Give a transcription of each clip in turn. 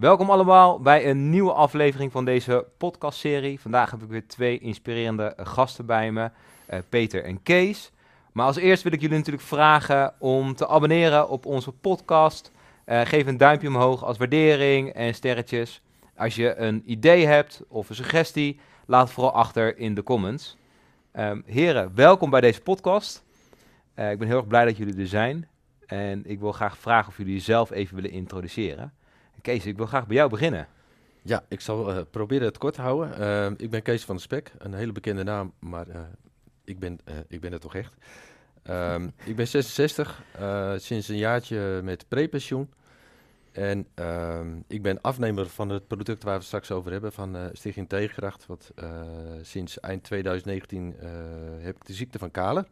Welkom allemaal bij een nieuwe aflevering van deze podcastserie. Vandaag heb ik weer twee inspirerende gasten bij me, uh, Peter en Kees. Maar als eerst wil ik jullie natuurlijk vragen om te abonneren op onze podcast. Uh, geef een duimpje omhoog als waardering en sterretjes. Als je een idee hebt of een suggestie, laat het vooral achter in de comments. Um, heren, welkom bij deze podcast. Uh, ik ben heel erg blij dat jullie er zijn. En ik wil graag vragen of jullie jezelf even willen introduceren. Kees, ik wil graag bij jou beginnen. Ja, ik zal uh, proberen het kort te houden. Uh, ik ben Kees van de Spek, een hele bekende naam, maar uh, ik, ben, ik ben het toch echt. Um, ik ben 66, sinds een jaartje met prepensioen. En um, ik ben afnemer van het product waar we het straks over hebben, van Stichting Tegenkracht. Wat sinds eind 2019 heb ik de ziekte van Kalen.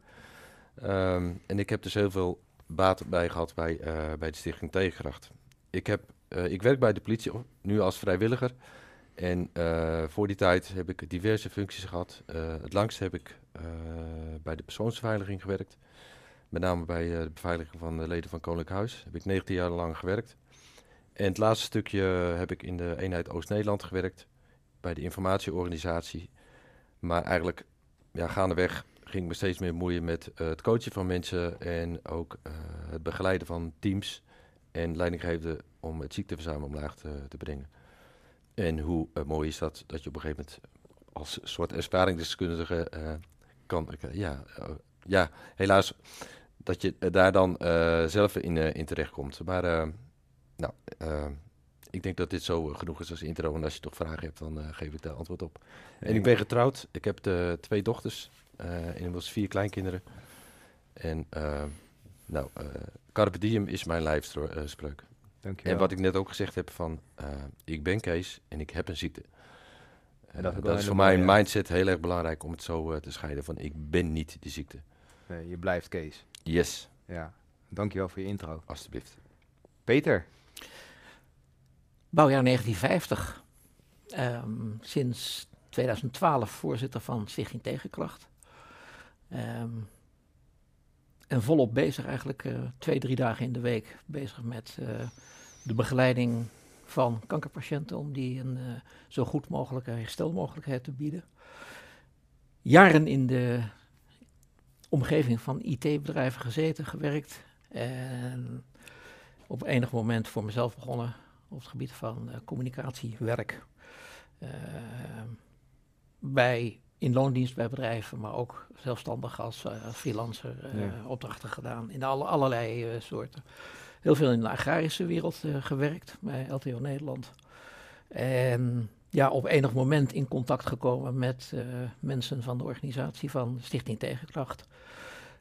Um, en ik heb dus heel veel baat bij gehad bij, bij de Stichting Tegenkracht. Ik heb uh, ik werk bij de politie, nu als vrijwilliger. En uh, voor die tijd heb ik diverse functies gehad. Uh, het langst heb ik bij de persoonsbeveiliging gewerkt. Met name bij de beveiliging van de leden van Koninklijk Huis. Heb ik 19 jaar lang gewerkt. En het laatste stukje heb ik in de eenheid Oost-Nederland gewerkt. Bij de informatieorganisatie. Maar eigenlijk, ja, gaandeweg ging ik me steeds meer moeien met het coachen van mensen. En ook het begeleiden van teams en leidinggevende om het ziekteverzuim omlaag te, te brengen. En hoe uh, mooi is dat, dat je op een gegeven moment als soort ervaringsdeskundige uh, kan, uh, ja, ja, helaas, dat je daar dan zelf in, in terechtkomt. Maar nou, ik denk dat dit zo genoeg is als intro. En als je toch vragen hebt, dan geef ik daar antwoord op. En ik ben getrouwd. Ik heb twee dochters inmiddels vier kleinkinderen. En nou, Carpe diem is mijn lijfspreuk. En wat ik net ook gezegd heb van, uh, ik ben Kees en ik heb een ziekte. En dat, uh, dat is voor mij een mindset heel erg belangrijk om het zo uh, te scheiden van, ik ben niet die ziekte. Nee, je blijft Kees. Yes. Ja, dankjewel voor je intro. Alsjeblieft. Peter. Bouwjaar 1950. Um, sinds 2012 voorzitter van Stichting Tegenkracht. Um, en volop bezig eigenlijk uh, twee, drie dagen in de week bezig met uh, de begeleiding van kankerpatiënten om die een uh, zo goed mogelijke herstelmogelijkheid te bieden. Jaren in de omgeving van IT-bedrijven gezeten, gewerkt en op enig moment voor mezelf begonnen op het gebied van communicatiewerk. bij in loondienst bij bedrijven, maar ook zelfstandig als uh, freelancer uh, opdrachten gedaan in alle, allerlei uh, soorten. Heel veel in de agrarische wereld gewerkt bij LTO Nederland. En ja, op enig moment in contact gekomen met mensen van de organisatie van Stichting Tegenkracht.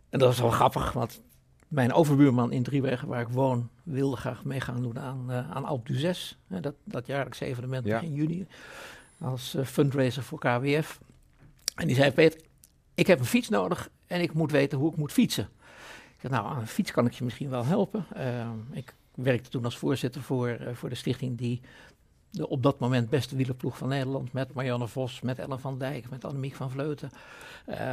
En dat was wel grappig, want mijn overbuurman in Driewegen, waar ik woon, wilde graag mee gaan doen aan, aan Alp du 6. dat, dat jaarlijkse evenement ja. in juni. Als fundraiser voor KWF. En die zei, Peter, ik heb een fiets nodig en ik moet weten hoe ik moet fietsen. Ik zei, nou, aan een fiets kan ik je misschien wel helpen. Uh, ik werkte toen als voorzitter voor, uh, voor de stichting die de op dat moment beste wielerploeg van Nederland... met Marianne Vos, met Ellen van Dijk, met Annemiek van Vleuten.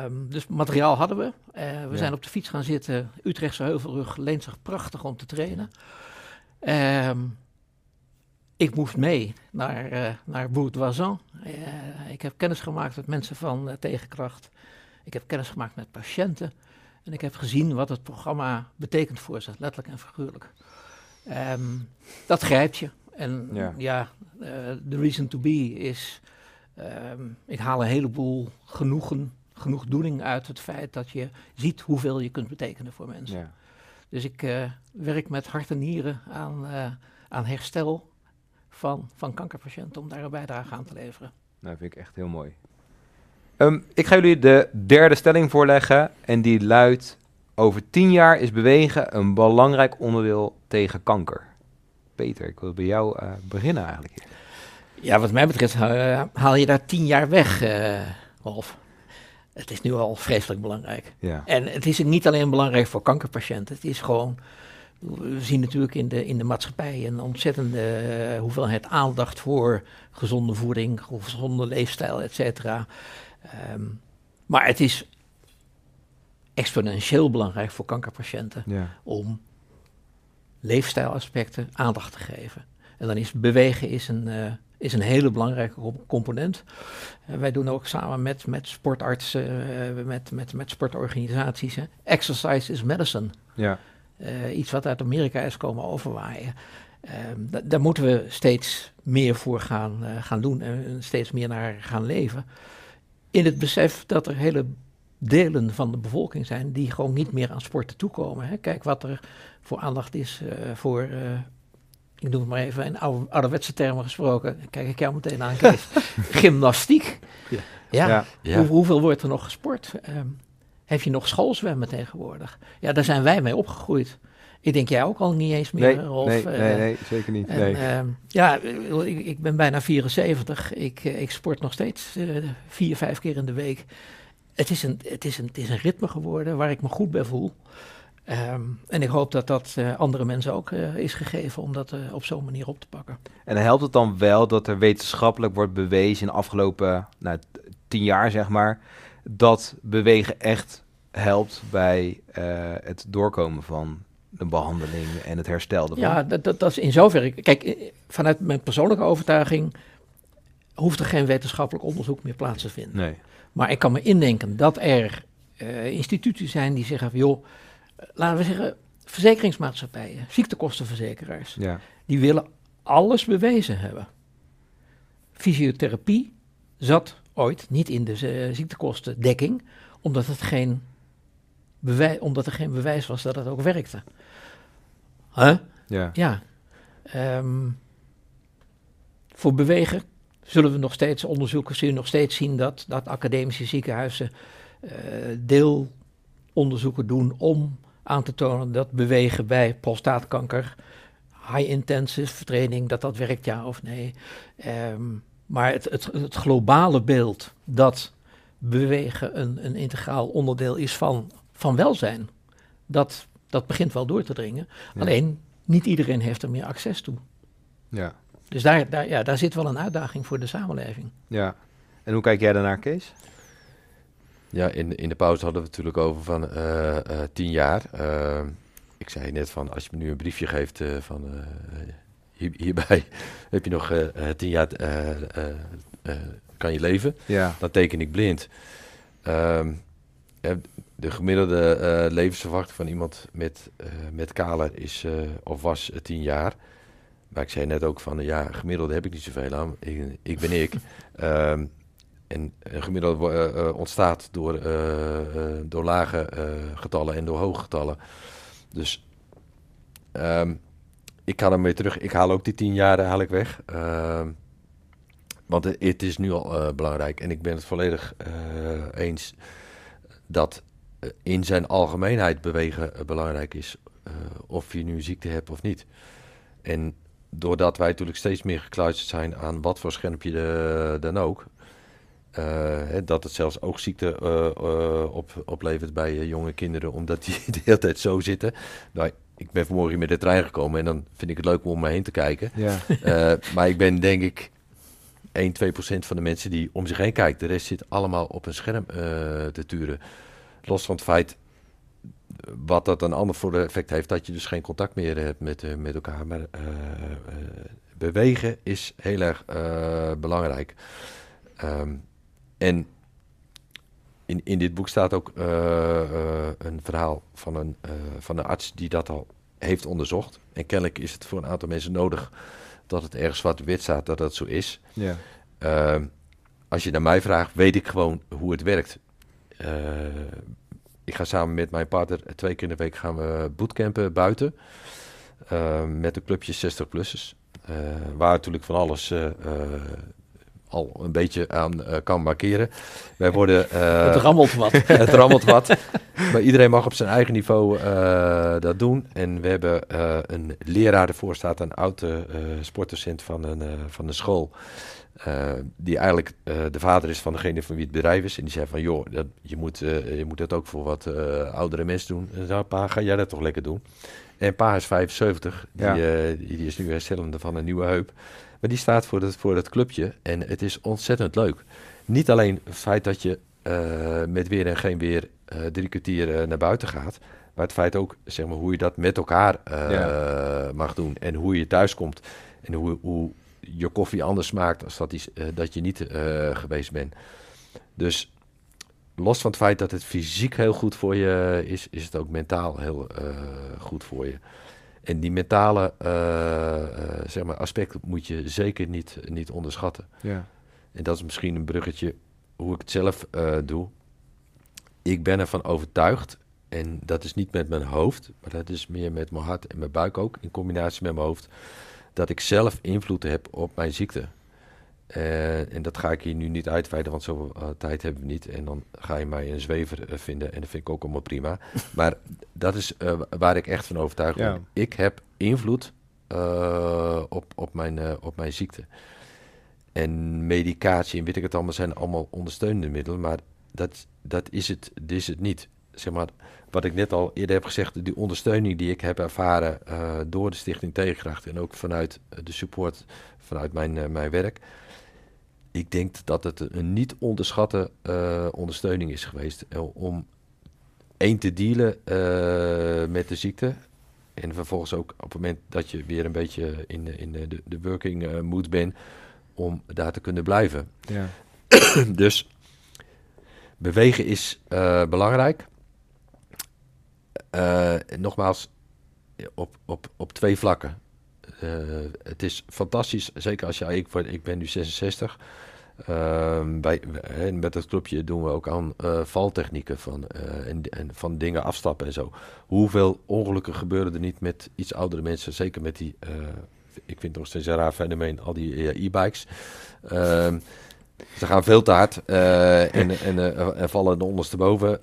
Um, dus materiaal hadden we. Uh, we ja. zijn op de fiets gaan zitten. Utrechtse Heuvelrug leent zich prachtig om te trainen. Um, ik moest mee naar, uh, naar Bourdoisan. Uh, ik heb kennis gemaakt met mensen van uh, Tegenkracht. Ik heb kennis gemaakt met patiënten. En ik heb gezien wat het programma betekent voor ze, letterlijk en figuurlijk. Um, dat grijpt je. En ja, de reason to be is, um, ik haal een heleboel genoegen, genoegdoening uit het feit dat je ziet hoeveel je kunt betekenen voor mensen. Ja. Dus ik werk met hart en nieren aan, aan herstel van, van kankerpatiënten om daar een bijdrage aan te leveren. Nou, vind ik echt heel mooi. Um, ik ga jullie de derde stelling voorleggen en die luidt: Over tien jaar is bewegen een belangrijk onderdeel tegen kanker. Peter, ik wil bij jou uh, beginnen eigenlijk. Ja, wat mij betreft uh, haal je daar tien jaar weg, uh, Rolf. Het is nu al vreselijk belangrijk. Ja. En het is niet alleen belangrijk voor kankerpatiënten, het is gewoon we zien natuurlijk in de, in de maatschappij een ontzettende uh, hoeveelheid aandacht voor gezonde voeding, gezonde leefstijl, et cetera. Um, maar het is exponentieel belangrijk voor kankerpatiënten ja. om leefstijlaspecten aandacht te geven. En dan is bewegen is een, eh, is een hele belangrijke co- component. Eh, wij doen ook samen met, met sportartsen, eh, met, met, met sportorganisaties. Hè. Exercise is medicine. Ja. Eh, iets wat uit Amerika is komen overwaaien. Ehm, da- daar moeten we steeds meer voor gaan, eh, gaan doen en steeds meer naar gaan leven. In het besef dat er hele delen van de bevolking zijn die gewoon niet meer aan sporten toekomen. Hè. Kijk wat er voor aandacht is eh, voor, eh, ik noem het maar even in oude, ouderwetse termen gesproken, kijk ik jou meteen aan, Kees. Gymnastiek. Ja. Ja, Ja. Ja. Hoe- hoeveel wordt er nog gesport? Ehm, heb je nog schoolzwemmen tegenwoordig? Ja, daar zijn wij mee opgegroeid. Ik denk jij ook al niet eens meer, Nee, Rolf. nee, Eh, nee, nee, zeker niet. en, Nee. ehm, ja, ik, ik ben bijna 74. Ik, eh, ik sport nog steeds eh, vier, vijf keer in de week. Het is, een, het, is een, het is een ritme geworden waar ik me goed bij voel. Ehm, en ik hoop dat dat andere mensen ook is gegeven om dat op zo'n manier op te pakken. En helpt het dan wel dat er wetenschappelijk wordt bewezen in de afgelopen nou, tien jaar, zeg maar, dat bewegen echt helpt bij eh, het doorkomen van de behandeling en het herstel ervan? Ja, dat, dat, dat is in zoverre. Kijk, eh, vanuit mijn persoonlijke overtuiging hoeft er geen wetenschappelijk onderzoek meer plaats te vinden. Nee. Maar ik kan me indenken dat er eh, instituties zijn die zeggen van joh, laten we zeggen, verzekeringsmaatschappijen, ziektekostenverzekeraars, Ja. die willen alles bewezen hebben. Fysiotherapie zat ooit niet in de ziektekostendekking, omdat, het geen omdat er geen bewijs was dat het ook werkte. Huh? Ja. Ja. Ehm, voor bewegen zullen we nog steeds onderzoeken, zullen we nog steeds zien dat, dat academische ziekenhuizen eh, deelonderzoeken doen om aan te tonen dat bewegen bij prostaatkanker, high intensive training, dat dat werkt ja of nee. Ehm, maar het, het, het globale beeld dat bewegen een, een integraal onderdeel is van, van welzijn, dat, dat begint wel door te dringen. Ja. Alleen niet iedereen heeft er meer access toe. Ja. Dus daar, daar, ja, daar zit wel een uitdaging voor de samenleving. ja. En hoe kijk jij daarnaar, Kees? Ja, in, in de pauze hadden we het natuurlijk over van eh, eh, tien jaar. Eh, ik zei net van, als je me nu een briefje geeft eh, van eh, hier, hierbij heb je nog tien jaar eh, eh, eh, kan je leven. Ja. Dan teken ik blind. Ehm, eh, de gemiddelde eh, levensverwachting van iemand met, eh met kale is eh, of was eh, tien jaar. Maar ik zei net ook van, eh, ja, gemiddelde heb ik niet zoveel aan. Ik, ik ben ik. Ehm, en een gemiddelde eh, eh, ontstaat door, eh, eh, door lage eh, getallen en door hoge getallen. Dus ehm, ik kan ermee terug. Ik haal ook die tien jaar haal ik weg. Ehm, want het- is nu al eh, belangrijk. En ik ben het volledig eh, eens dat eh, in zijn algemeenheid bewegen eh, belangrijk is. eh, of je nu ziekte hebt of niet. En doordat wij natuurlijk steeds meer gekluisterd zijn aan wat voor schermpje de, dan ook. hè, dat het zelfs oogziekte eh, op, oplevert bij jonge kinderen, omdat die de hele tijd zo zitten. Nou, ik ben vanmorgen hier met de trein gekomen en dan vind ik het leuk om om me heen te kijken. Ja. Maar ik ben denk ik 1, 2 procent van de mensen die om zich heen kijkt. De rest zit allemaal op een scherm eh, te turen. Los van het feit wat dat een ander voor effect heeft, dat je dus geen contact meer hebt met, eh, met elkaar. Maar eh, bewegen is heel erg belangrijk. Ehm, en in, in dit boek staat ook een verhaal van een, van een arts die dat al heeft onderzocht. En kennelijk is het voor een aantal mensen nodig dat het ergens zwart-wit staat dat dat zo is. Ja. Ehm, als je naar mij vraagt, weet ik gewoon hoe het werkt. Eh, ik ga samen met mijn partner twee keer in de week gaan we bootcampen buiten. eh, met een clubje 60-plussers. eh waar natuurlijk van alles eh, eh, al een beetje aan eh, kan markeren. Wij worden... eh, het rammelt wat. het rammelt wat. Maar iedereen mag op zijn eigen niveau eh, dat doen. En we hebben een leraar ervoor, staat een oude sportdocent van een, van een school. die eigenlijk de vader is van degene van wie het bedrijf is. En die zei van, joh, dat, je, moet, je moet dat ook voor wat oudere mensen doen. En zei, pa, ga jij dat toch lekker doen? En pa is 75, die, Ja. die, die is nu herstellende van een nieuwe heup. Maar die staat voor dat, voor dat clubje en het is ontzettend leuk. Niet alleen het feit dat je eh, met weer en geen weer eh, drie kwartier eh, naar buiten gaat. Maar het feit ook, zeg maar, hoe je dat met elkaar mag doen. En hoe je thuis komt. En hoe, hoe je koffie anders smaakt als dat, eh, dat je niet geweest bent. Dus los van het feit dat het fysiek heel goed voor je is, is het ook mentaal heel goed voor je. En die mentale eh, eh, zeg maar aspect moet je zeker niet, niet onderschatten. Ja. En dat is misschien een bruggetje hoe ik het zelf eh, doe. Ik ben ervan overtuigd, en dat is niet met mijn hoofd, maar dat is meer met mijn hart en mijn buik ook, in combinatie met mijn hoofd, dat ik zelf invloed heb op mijn ziekte. Eh, en dat ga ik hier nu niet uitweiden, want zoveel eh, tijd hebben we niet. En dan ga je mij een zwever eh, vinden en dat vind ik ook allemaal prima. Maar dat is waar ik echt van overtuigd Ja. ben. Ik heb invloed op, op, mijn, op mijn ziekte. En medicatie en weet ik het allemaal zijn allemaal ondersteunende middelen, maar dat, dat, is, het, is het niet. Zeg maar, wat ik net al eerder heb gezegd, die ondersteuning die ik heb ervaren door de Stichting Tegenkracht en ook vanuit de support vanuit mijn, mijn werk. Ik denk dat het een niet onderschatte eh, ondersteuning is geweest eh, om één te dealen eh, met de ziekte. En vervolgens ook op het moment dat je weer een beetje in, de- in de, de, working mood bent, om daar te kunnen blijven. Ja. Dus bewegen is belangrijk. Nogmaals, op, op, op twee vlakken. Eh, het is fantastisch, zeker als je, ik, ik ben nu 66. Ehm, bij, hè, met het clubje doen we ook aan eh, valtechnieken van, eh, en, en van dingen afstappen en zo. Hoeveel ongelukken gebeuren er niet met iets oudere mensen, zeker met die, ik vind het nog steeds een raar fenomeen, al die e-bikes. Ehm, ze gaan veel te hard en, en, en vallen er ondersteboven.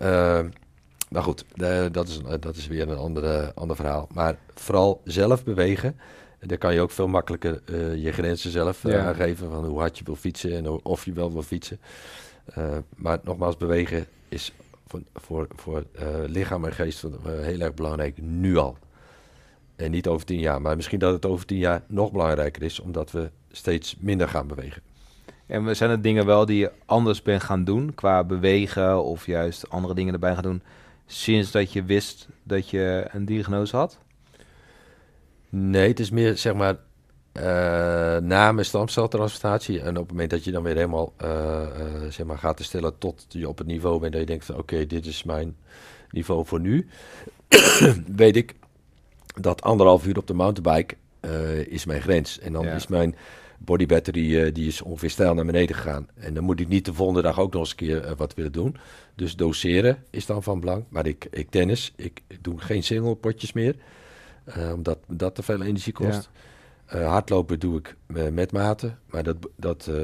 Eh, maar goed, eh, dat, is, een- dat is weer een andere, ander verhaal. Maar vooral zelf bewegen. En Dan kan je ook veel makkelijker eh, je grenzen zelf eh, Ja. aangeven. Van hoe hard je wil fietsen en of je wel wil fietsen. Eh, maar nogmaals, bewegen is voor, voor, voor eh, lichaam en geest eh, heel erg belangrijk nu al. En niet over tien jaar. Maar misschien dat het over tien jaar nog belangrijker is. Omdat we steeds minder gaan bewegen. En we- zijn er dingen wel die je anders bent gaan doen qua bewegen of juist andere dingen erbij gaan doen sinds dat je wist dat je een diagnose had? Nee, het is meer zeg maar eh, na mijn stamceltransplantatie. En op het moment dat je dan weer helemaal eh, eh, zeg maar gaat te stellen tot je op het niveau bent dat je denkt: oké, dit is mijn niveau voor nu. weet ik dat anderhalf uur op de mountainbike is mijn grens. En dan Ja. is mijn body battery eh, die is ongeveer stijl naar beneden gegaan. En dan moet ik niet de volgende dag ook nog eens een keer eh, wat willen doen. Dus doseren is dan van belang. Maar ik, ik tennis, ik doe geen single potjes meer. eh, omdat dat te veel energie kost. Hardlopen doe ik met maten. Maar dat, dat eh,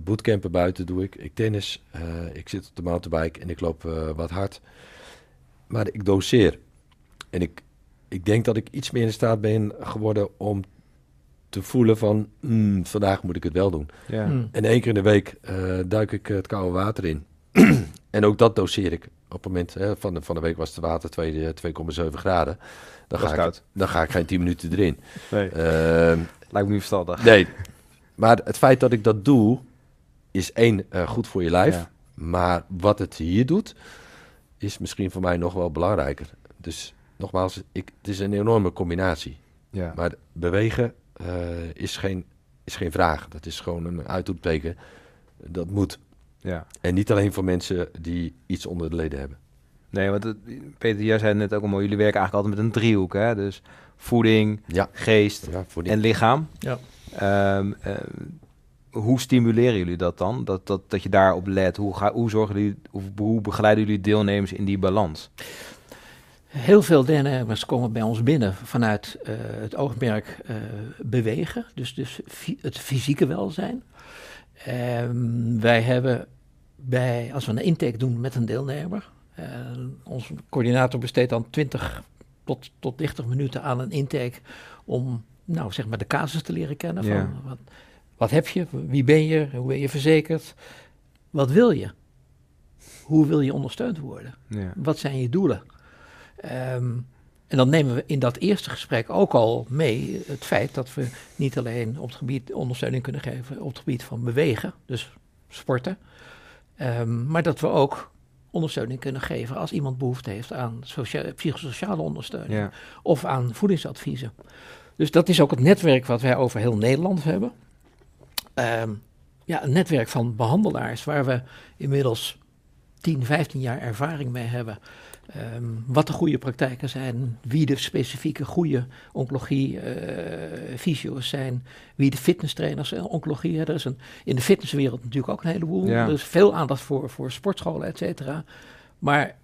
bootcampen buiten doe ik. Ik tennis, ik zit op de mountainbike en ik loop wat hard. Maar ik doseer. En ik, ik denk dat ik iets meer in staat ben geworden om te voelen van... "Hmm, vandaag moet ik het wel doen. Ja. Hmm. En één keer in de week eh, duik ik eh, het koude water in. en ook dat doseer ik. Op het moment hè, van, de, van de week was het water twee- eh, 2,7 graden. Dan Dat ga, ik, dan ga ik geen 10 minuten erin. Nee. Ehm, Lijkt me niet verstandig. nee, maar het feit dat ik dat doe, is één, eh, goed voor je lijf. Ja. Maar wat het hier doet, is misschien voor mij nog wel belangrijker. Dus nogmaals, ik, het is een enorme combinatie. Ja. Maar bewegen eh, is, geen, is geen vraag. Dat is gewoon een uitroepteken. Dat moet. ja. En niet alleen voor mensen die iets onder de leden hebben. Nee, want het, Peter, jij zei net ook al mooi, jullie werken eigenlijk altijd met een driehoek, hè? Dus voeding, Ja, geest ja voor die. en lichaam. Ja. Ehm, eh, hoe stimuleren jullie dat dan? Dat, dat, dat je daarop let? Hoe, ga, hoe, zorgen jullie, hoe, hoe begeleiden jullie deelnemers in die balans? Heel veel deelnemers komen bij ons binnen vanuit eh, het oogmerk eh, bewegen, dus, dus het fysieke welzijn. Ehm, wij hebben bij, als we een intake doen met een deelnemer, eh, onze coördinator besteedt dan 20 tot, tot 30 minuten aan een intake om nou, zeg maar de casus te leren kennen. Van, Ja. wat, wat heb je? Wie ben je? Hoe ben je verzekerd? Wat wil je? Hoe wil je ondersteund worden? Ja. Wat zijn je doelen? Ehm, en dan nemen we in dat eerste gesprek ook al mee het feit dat we niet alleen op het gebied ondersteuning kunnen geven op het gebied van bewegen, dus sporten, ehm, maar dat we ook ondersteuning kunnen geven als iemand behoefte heeft aan socia- psychosociale ondersteuning Ja. of aan voedingsadviezen. Dus dat is ook het netwerk wat wij over heel Nederland hebben. Ehm, ja, een netwerk van behandelaars waar we inmiddels 10, 15 jaar ervaring mee hebben. Ehm, wat de goede praktijken zijn, wie de specifieke goede oncologie uh, fysio's zijn, wie de fitnesstrainers en oncologie. Er is een, in de fitnesswereld natuurlijk ook een heleboel. Er is veel aandacht voor, voor sportscholen, et cetera. Maar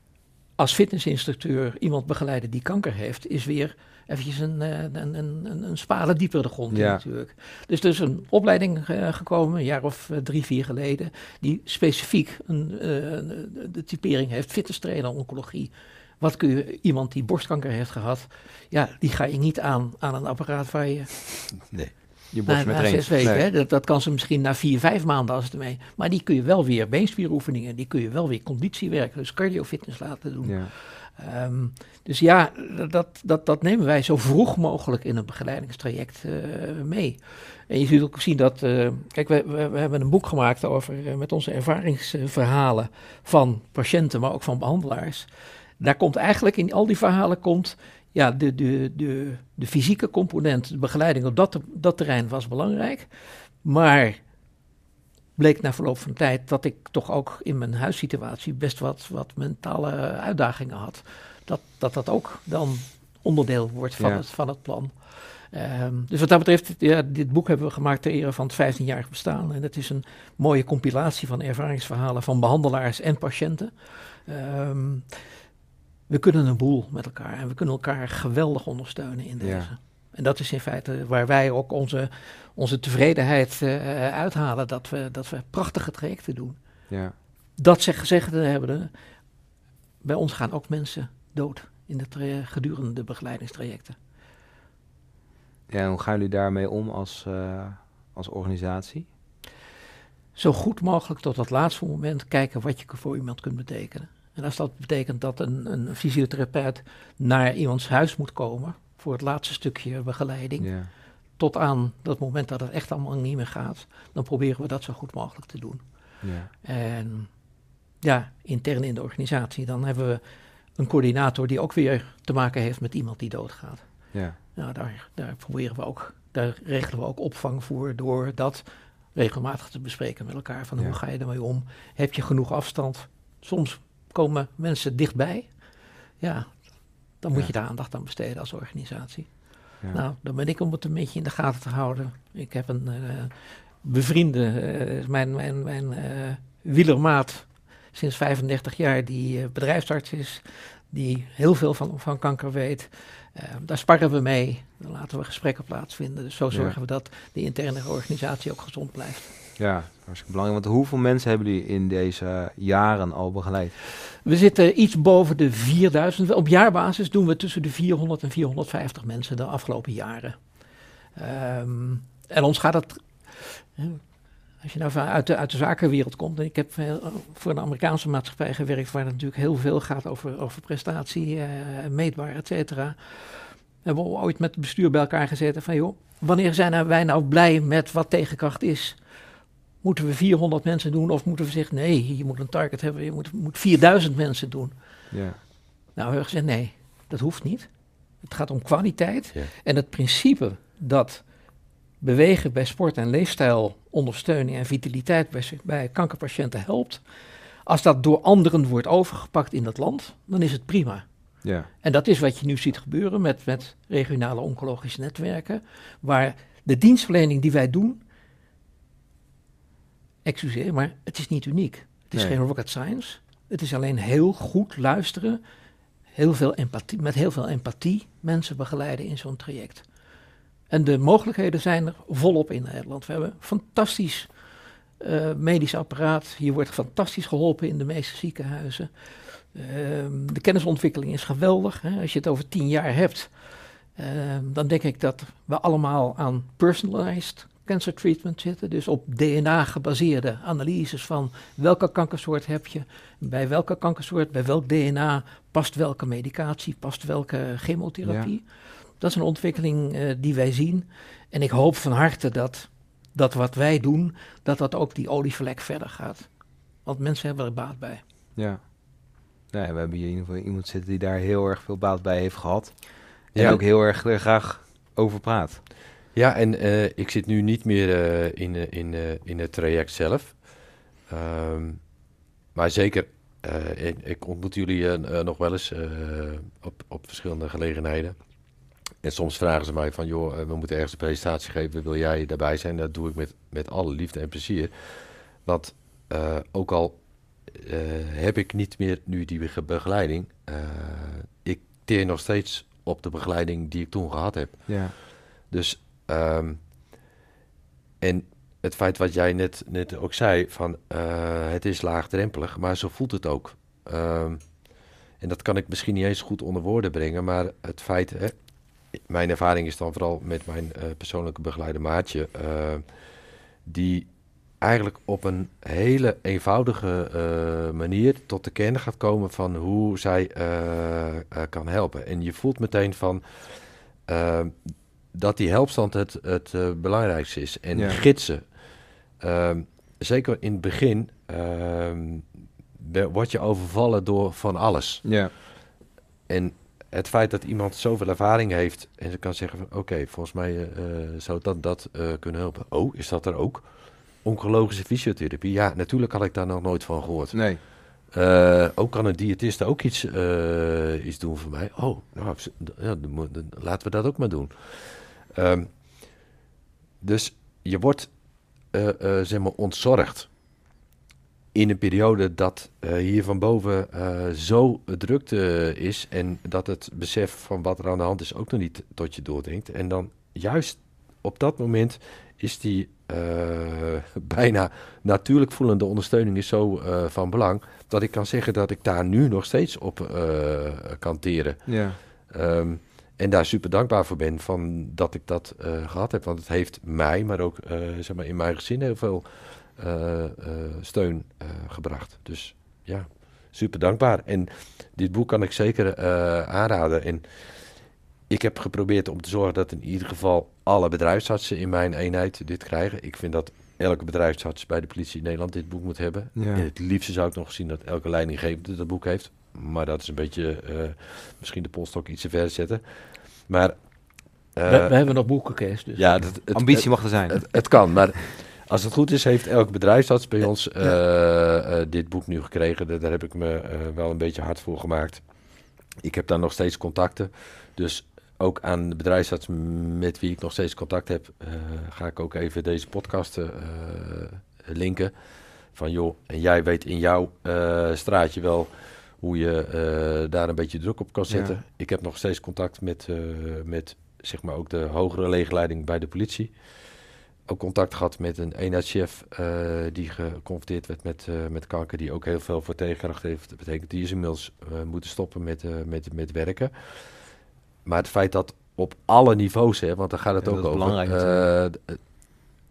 als fitnessinstructeur iemand begeleiden die kanker heeft, is weer eventjes een, eh, een, een, een, een spade dieper de grond ja. natuurlijk. Dus er is een opleiding uh, gekomen, een jaar of uh, drie, vier geleden, die specifiek een, de typering heeft, fitnesstrainer oncologie. Wat kun je, iemand die borstkanker heeft gehad, ja, die ga je niet aan aan een apparaat waar je... Nee. Je borst na, met na zes weken, hè? Dat, dat, kan ze misschien na vier, vijf maanden als het ermee. Maar die kun je wel weer beenspieroefeningen, die kun je wel weer conditiewerken, dus cardiofitness laten doen. Ja. Um, dus ja, dat, dat, dat nemen wij zo vroeg mogelijk in een begeleidingstraject uh, mee. En je zult ook zien dat, uh, kijk, we, we, hebben een boek gemaakt over, uh, met onze ervaringsverhalen van patiënten, maar ook van behandelaars. Daar komt eigenlijk in al die verhalen komt, ja, de, de, de, de fysieke component, de begeleiding op dat, dat terrein was belangrijk. Maar bleek na verloop van tijd dat ik toch ook in mijn huissituatie best wat, wat mentale uitdagingen had. Dat, dat dat ook dan onderdeel wordt van, het, van het plan. Um, dus wat dat betreft, ja, dit boek hebben we gemaakt ter ere van het 15-jarig bestaan. En het is een mooie compilatie van ervaringsverhalen van behandelaars en patiënten. Um, we kunnen een boel met elkaar en we kunnen elkaar geweldig ondersteunen in deze. Ja. En dat is in feite waar wij ook onze, onze tevredenheid uh, uithalen. Dat we, dat we prachtige trajecten doen. Ja. Dat zeg, gezegd hebben, bij ons gaan ook mensen dood in de gedurende de begeleidingstrajecten. Ja, hoe gaan jullie daarmee om als, uh, als organisatie? Zo goed mogelijk tot het laatste moment kijken wat je voor iemand kunt betekenen. En als dat betekent dat een, een fysiotherapeut naar iemands huis moet komen, voor het laatste stukje begeleiding. Ja. Tot aan dat moment dat het echt allemaal niet meer gaat. Dan proberen we dat zo goed mogelijk te doen. Ja. En ja, intern in de organisatie, dan hebben we een coördinator die ook weer te maken heeft met iemand die doodgaat. Ja. Nou, daar, daar proberen we ook, daar regelen we ook opvang voor door dat regelmatig te bespreken met elkaar. Van hoe ga je ermee om? Heb je genoeg afstand? Soms komen mensen dichtbij. Ja, dan moet je daar aandacht aan besteden als organisatie. Ja. Nou, dan ben ik om het een beetje in de gaten te houden. Ik heb een uh, bevriende, uh, mijn, mijn, mijn uh, wielermaat sinds 35 jaar, die bedrijfsarts is, die heel veel van, van kanker weet. daar sparren we mee, dan laten we gesprekken plaatsvinden. Dus zo zorgen we dat de interne organisatie ook gezond blijft. Ja, hartstikke belangrijk. Want hoeveel mensen hebben jullie in deze jaren al begeleid? We zitten iets boven de 4000. Op jaarbasis doen we tussen de 400 en 450 mensen de afgelopen jaren. Um, en ons gaat het. Als je nou uit de, zakenwereld komt, en ik heb voor een Amerikaanse maatschappij gewerkt, waar het natuurlijk heel veel gaat over, over prestatie, uh, meetbaar, et cetera. Hebben we ooit met het bestuur bij elkaar gezeten van, joh, wanneer zijn wij nou blij met wat tegenkracht is? Moeten we 400 mensen doen of moeten we zeggen, nee, je moet een target hebben, je moet, moet 4000 mensen doen. Ja. Nou, we hebben gezegd, nee, dat hoeft niet. Het gaat om kwaliteit. En het principe dat bewegen bij sport en leefstijl ondersteuning en vitaliteit bij, bij kankerpatiënten helpt. Als dat door anderen wordt overgepakt in dat land, dan is het prima. Ja. En dat is wat je nu ziet gebeuren met, met regionale oncologische netwerken, waar de dienstverlening die wij doen excuseer, maar het is niet uniek. Het is geen rocket science. Het is alleen heel goed luisteren, heel veel empathie, met heel veel empathie mensen begeleiden in zo'n traject. En de mogelijkheden zijn er volop in Nederland. We hebben een fantastisch uh, medisch apparaat. Hier wordt fantastisch geholpen in de meeste ziekenhuizen. Uh, de kennisontwikkeling is geweldig. Hè. Als je het over tien jaar hebt, uh, dan denk ik dat we allemaal aan personalized cancer treatment zitten. Dus op DNA gebaseerde analyses van welke kankersoort heb je, bij welke kankersoort, bij welk DNA past welke medicatie, past welke chemotherapie. Dat is een ontwikkeling uh, die wij zien. En ik hoop van harte dat, dat wat wij doen, dat dat ook die olievlek verder gaat. Want mensen hebben er baat bij. Ja. Nou ja, we hebben hier in ieder geval iemand zitten die daar heel erg veel baat bij heeft gehad. En ook heel erg graag over praat. Ja, en eh, ik zit nu niet meer eh, in, eh, in, in het traject zelf. Ehm, maar zeker, ik, ik ontmoet jullie nog wel eens op, op verschillende gelegenheden. En soms vragen ze mij van, joh, we moeten ergens een presentatie geven, wil jij daarbij zijn? Dat doe ik met, met alle liefde en plezier. Want ook al heb ik niet meer nu die ge- begeleiding, ik teer nog steeds op de begeleiding die ik toen gehad heb. Ja. Dus, ehm, en het feit wat jij net, net ook zei, van eh, het is laagdrempelig, maar zo voelt het ook. Ehm, en dat kan ik misschien niet eens goed onder woorden brengen, maar het feit, hè, mijn ervaring is dan vooral met mijn eh, persoonlijke begeleider Maatje, eh, die eigenlijk op een hele eenvoudige manier tot de kern gaat komen van hoe zij kan helpen. En je voelt meteen van ehm, dat die helpstand het, het eh, belangrijkste is. En Ja. gidsen. Ehm, zeker in het begin be- word je overvallen door van alles. Ja. En het feit dat iemand zoveel ervaring heeft en ze kan zeggen van oké, volgens mij eh, eh, zou dat dat kunnen helpen. Oh, is dat er ook? Oncologische fysiotherapie? Ja, natuurlijk had ik daar nog nooit van gehoord. Nee. Ook kan een diëtiste ook iets, iets doen voor mij. Oh, nou, ja, laten we dat ook maar doen. Ehm, dus je wordt eh, eh, zeg maar ontzorgd in een periode dat eh, hier van boven zo drukte is en dat het besef van wat er aan de hand is ook nog niet tot je doordringt. En dan juist op dat moment is die bijna natuurlijk voelende ondersteuning is zo van belang dat ik kan zeggen dat ik daar nu nog steeds op kan teren. Ja. Ehm, en daar super dankbaar voor ben van dat ik dat eh, gehad heb. Want het heeft mij, maar ook eh, zeg maar in mijn gezin heel veel eh, steun gebracht. Dus ja, super dankbaar. En dit boek kan ik zeker aanraden. En ik heb geprobeerd om te zorgen dat in ieder geval alle bedrijfsartsen in mijn eenheid dit krijgen. Ik vind dat elke bedrijfsarts bij de politie in Nederland dit boek moet hebben. Ja. En het liefste zou ik nog zien dat elke leidinggevende dat boek heeft. Maar dat is een beetje eh, misschien de polstok iets te ver zetten. Maar eh, we, we hebben nog boeken, Kees. Dus. ja, dat, het, Ambitie mag er zijn. het, het kan, maar als het goed is, heeft elke bedrijfsarts bij ons eh, eh, dit boek nu gekregen. Daar, daar heb ik me eh, wel een beetje hard voor gemaakt. Ik heb daar nog steeds contacten. Dus ook aan de bedrijfsarts met wie ik nog steeds contact heb, eh, ga ik ook even deze podcast eh, linken. Van joh, en jij weet in jouw eh, straatje wel hoe je eh, daar een beetje druk op kan zetten. Ja. Ik heb nog steeds contact met, eh, met zeg maar ook de hogere legerleiding bij de politie. Ook contact gehad met een eenheidschef eh, die geconfronteerd werd met, met kanker, die ook heel veel voor tegengebracht heeft. Dat betekent die is inmiddels moeten stoppen met, met, met werken. Maar het feit dat op alle niveaus, hè, want daar gaat het Ja, ook over. belangrijk eh, natuurlijk. d-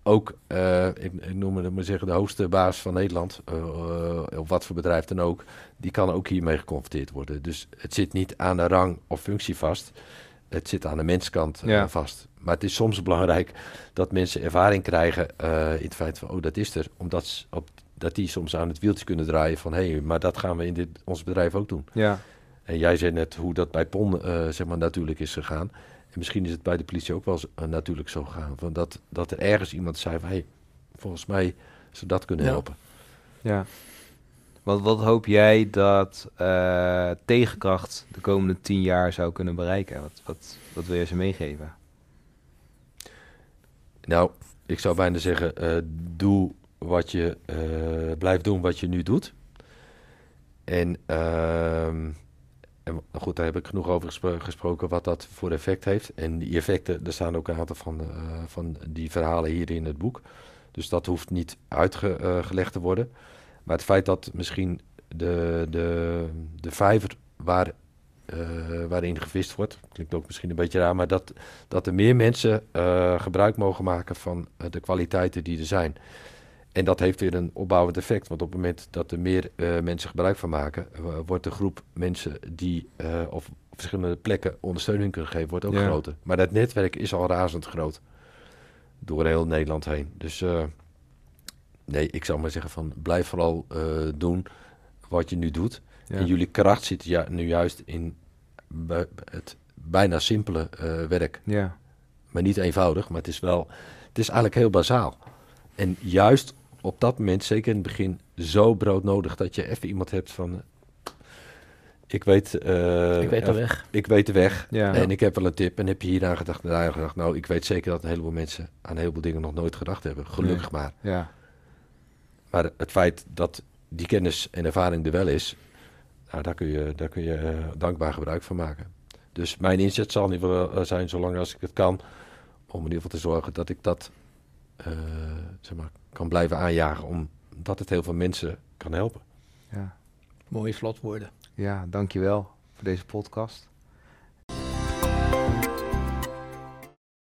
ook, eh, ik, ik noem het maar zeggen, de hoogste baas van Nederland, eh, eh, op wat voor bedrijf dan ook, die kan ook hiermee geconfronteerd worden. Dus het zit niet aan de rang of functie vast. Het zit aan de menskant Ja. vast. Maar het is soms belangrijk dat mensen ervaring krijgen in het feit van, oh, dat is er. Omdat ze op, dat die soms aan het wieltje kunnen draaien van, hé, hey, maar dat gaan we in dit, ons bedrijf ook doen. Ja. En jij zei net hoe dat bij PON zeg maar natuurlijk is gegaan. En misschien is het bij de politie ook wel eh, natuurlijk zo gegaan. Van dat, dat er ergens iemand zei van, hey, volgens mij zou dat kunnen Ja. helpen. Ja. Wat, wat hoop jij dat eh, tegenkracht de komende tien jaar zou kunnen bereiken? Wat, wat, wat wil je ze meegeven? Nou, ik zou bijna zeggen, eh, doe wat je, blijf doen wat je nu doet. En, ehm, en goed, daar heb ik genoeg over gespro- gesproken wat dat voor effect heeft. En die effecten, er staan ook een aantal van, eh, van die verhalen hier in het boek. Dus dat hoeft niet uitgelegd te worden. Maar het feit dat misschien de, de, de vijver waar, eh, waarin gevist wordt, klinkt ook misschien een beetje raar, maar dat, dat er meer mensen eh, gebruik mogen maken van eh, de kwaliteiten die er zijn. En dat heeft weer een opbouwend effect, want op het moment dat er meer eh, mensen gebruik van maken, eh, wordt de groep mensen die eh, op verschillende plekken ondersteuning kunnen geven, wordt ook Ja. groter. Maar dat netwerk is al razend groot door heel Nederland heen. Dus nee, ik zou maar zeggen van blijf vooral doen wat je nu doet. Ja. En jullie kracht zit ja, nu juist in het bijna simpele werk. Ja. maar niet eenvoudig. Maar het is wel, het is eigenlijk heel bazaal. En juist op dat moment, zeker in het begin, zo broodnodig dat je even iemand hebt van... Ik weet, eh, ik weet de eh, weg. ik weet de weg Ja. en ik heb wel een tip. En heb je hier aan gedacht en daar aan gedacht? Nou, ik weet zeker dat een heleboel mensen aan een heleboel dingen nog nooit gedacht hebben. Gelukkig maar. Ja. Maar het feit dat die kennis en ervaring er wel is, nou, daar kun je, daar kun je eh, dankbaar gebruik van maken. Dus mijn inzet zal in ieder geval eh, zijn, zolang als ik het kan, om in ieder geval te zorgen dat ik dat eh, zeg maar, kan blijven aanjagen, omdat het heel veel mensen kan helpen. Ja. Mooie slotwoorden. ja, dankjewel voor deze podcast.